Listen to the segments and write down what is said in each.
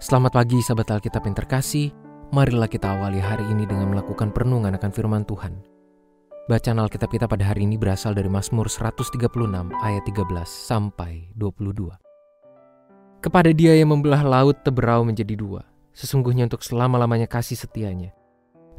Selamat pagi sahabat Alkitab yang terkasih. Marilah kita awali hari ini dengan melakukan perenungan akan firman Tuhan. Bacaan Alkitab kita pada hari ini berasal dari Mazmur 136 ayat 13 sampai 22. Kepada dia yang membelah laut teberau menjadi dua, sesungguhnya untuk selama-lamanya kasih setianya,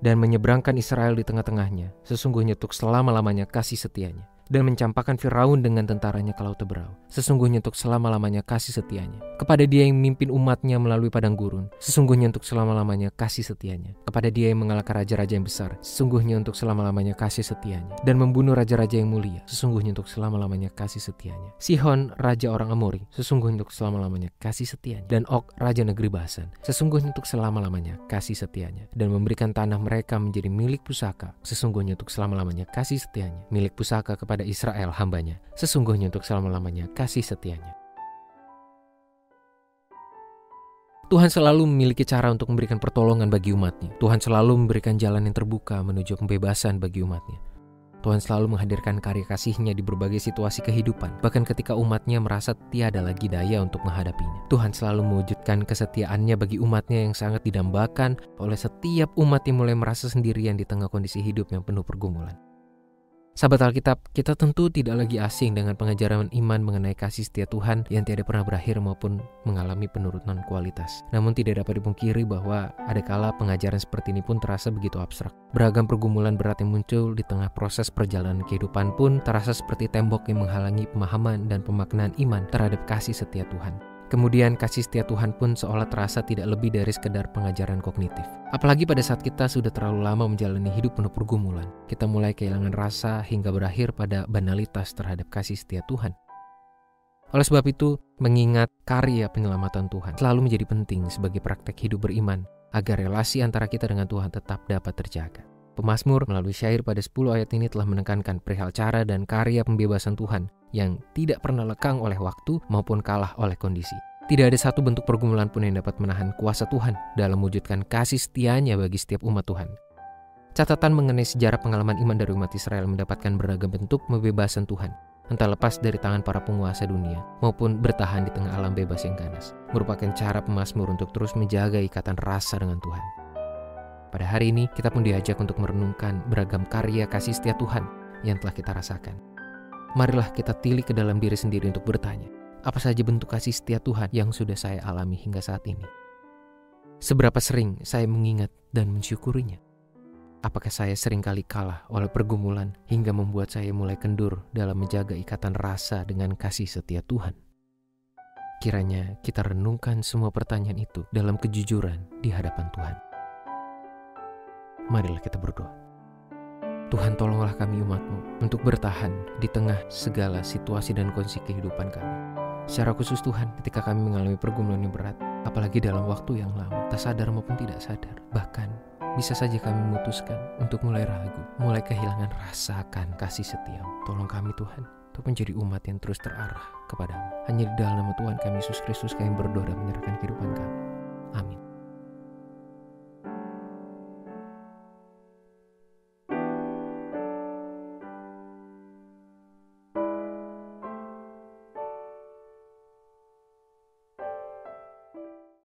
dan menyeberangkan Israel di tengah-tengahnya, sesungguhnya untuk selama-lamanya kasih setianya dan mencampakkan Firaun dengan tentaranya ke laut teberau. Sesungguhnya untuk selama-lamanya kasih setianya. Kepada dia yang memimpin umatnya melalui padang gurun. Sesungguhnya untuk selama-lamanya kasih setianya. Kepada dia yang mengalahkan raja-raja yang besar. Sesungguhnya untuk selama-lamanya kasih setianya. Dan membunuh raja-raja yang mulia. Sesungguhnya untuk selama-lamanya kasih setianya. Sihon, raja orang Amori. Sesungguhnya untuk selama-lamanya kasih setianya. Dan Ok, raja negeri Basan. Sesungguhnya untuk selama-lamanya kasih setianya. Dan memberikan tanah mereka menjadi milik pusaka. Sesungguhnya untuk selama-lamanya kasih setianya. Milik pusaka kepada kepada Israel hambanya, sesungguhnya untuk selama-lamanya kasih setianya. Tuhan selalu memiliki cara untuk memberikan pertolongan bagi umatnya. Tuhan selalu memberikan jalan yang terbuka menuju pembebasan bagi umatnya. Tuhan selalu menghadirkan karya kasihnya di berbagai situasi kehidupan, bahkan ketika umatnya merasa tiada lagi daya untuk menghadapinya. Tuhan selalu mewujudkan kesetiaannya bagi umatnya yang sangat didambakan oleh setiap umat yang mulai merasa sendirian di tengah kondisi hidup yang penuh pergumulan. Sahabat Alkitab, kita tentu tidak lagi asing dengan pengajaran iman mengenai kasih setia Tuhan yang tidak pernah berakhir maupun mengalami penurunan kualitas. Namun tidak dapat dipungkiri bahwa ada kala pengajaran seperti ini pun terasa begitu abstrak. Beragam pergumulan berat yang muncul di tengah proses perjalanan kehidupan pun terasa seperti tembok yang menghalangi pemahaman dan pemaknaan iman terhadap kasih setia Tuhan. Kemudian kasih setia Tuhan pun seolah terasa tidak lebih dari sekedar pengajaran kognitif. Apalagi pada saat kita sudah terlalu lama menjalani hidup penuh pergumulan, kita mulai kehilangan rasa hingga berakhir pada banalitas terhadap kasih setia Tuhan. Oleh sebab itu, mengingat karya penyelamatan Tuhan selalu menjadi penting sebagai praktek hidup beriman agar relasi antara kita dengan Tuhan tetap dapat terjaga. Pemasmur melalui syair pada 10 ayat ini telah menekankan perihal cara dan karya pembebasan Tuhan yang tidak pernah lekang oleh waktu maupun kalah oleh kondisi. Tidak ada satu bentuk pergumulan pun yang dapat menahan kuasa Tuhan dalam mewujudkan kasih setianya bagi setiap umat Tuhan. Catatan mengenai sejarah pengalaman iman dari umat Israel mendapatkan beragam bentuk pembebasan Tuhan, entah lepas dari tangan para penguasa dunia maupun bertahan di tengah alam bebas yang ganas, merupakan cara pemasmur untuk terus menjaga ikatan rasa dengan Tuhan. Pada hari ini, kita pun diajak untuk merenungkan beragam karya kasih setia Tuhan yang telah kita rasakan. Marilah kita tilik ke dalam diri sendiri untuk bertanya, apa saja bentuk kasih setia Tuhan yang sudah saya alami hingga saat ini? Seberapa sering saya mengingat dan mensyukurinya? Apakah saya sering kali kalah oleh pergumulan hingga membuat saya mulai kendur dalam menjaga ikatan rasa dengan kasih setia Tuhan? Kiranya kita renungkan semua pertanyaan itu dalam kejujuran di hadapan Tuhan. Marilah kita berdoa. Tuhan tolonglah kami umatmu untuk bertahan di tengah segala situasi dan kondisi kehidupan kami. Secara khusus Tuhan ketika kami mengalami pergumulan yang berat, apalagi dalam waktu yang lama, tak sadar maupun tidak sadar. Bahkan bisa saja kami memutuskan untuk mulai ragu, mulai kehilangan rasa akan kasih setia. Tolong kami Tuhan, untuk menjadi umat yang terus terarah kepadamu. Hanya di dalam Tuhan kami Yesus Kristus kami berdoa dan menyerahkan kehidupan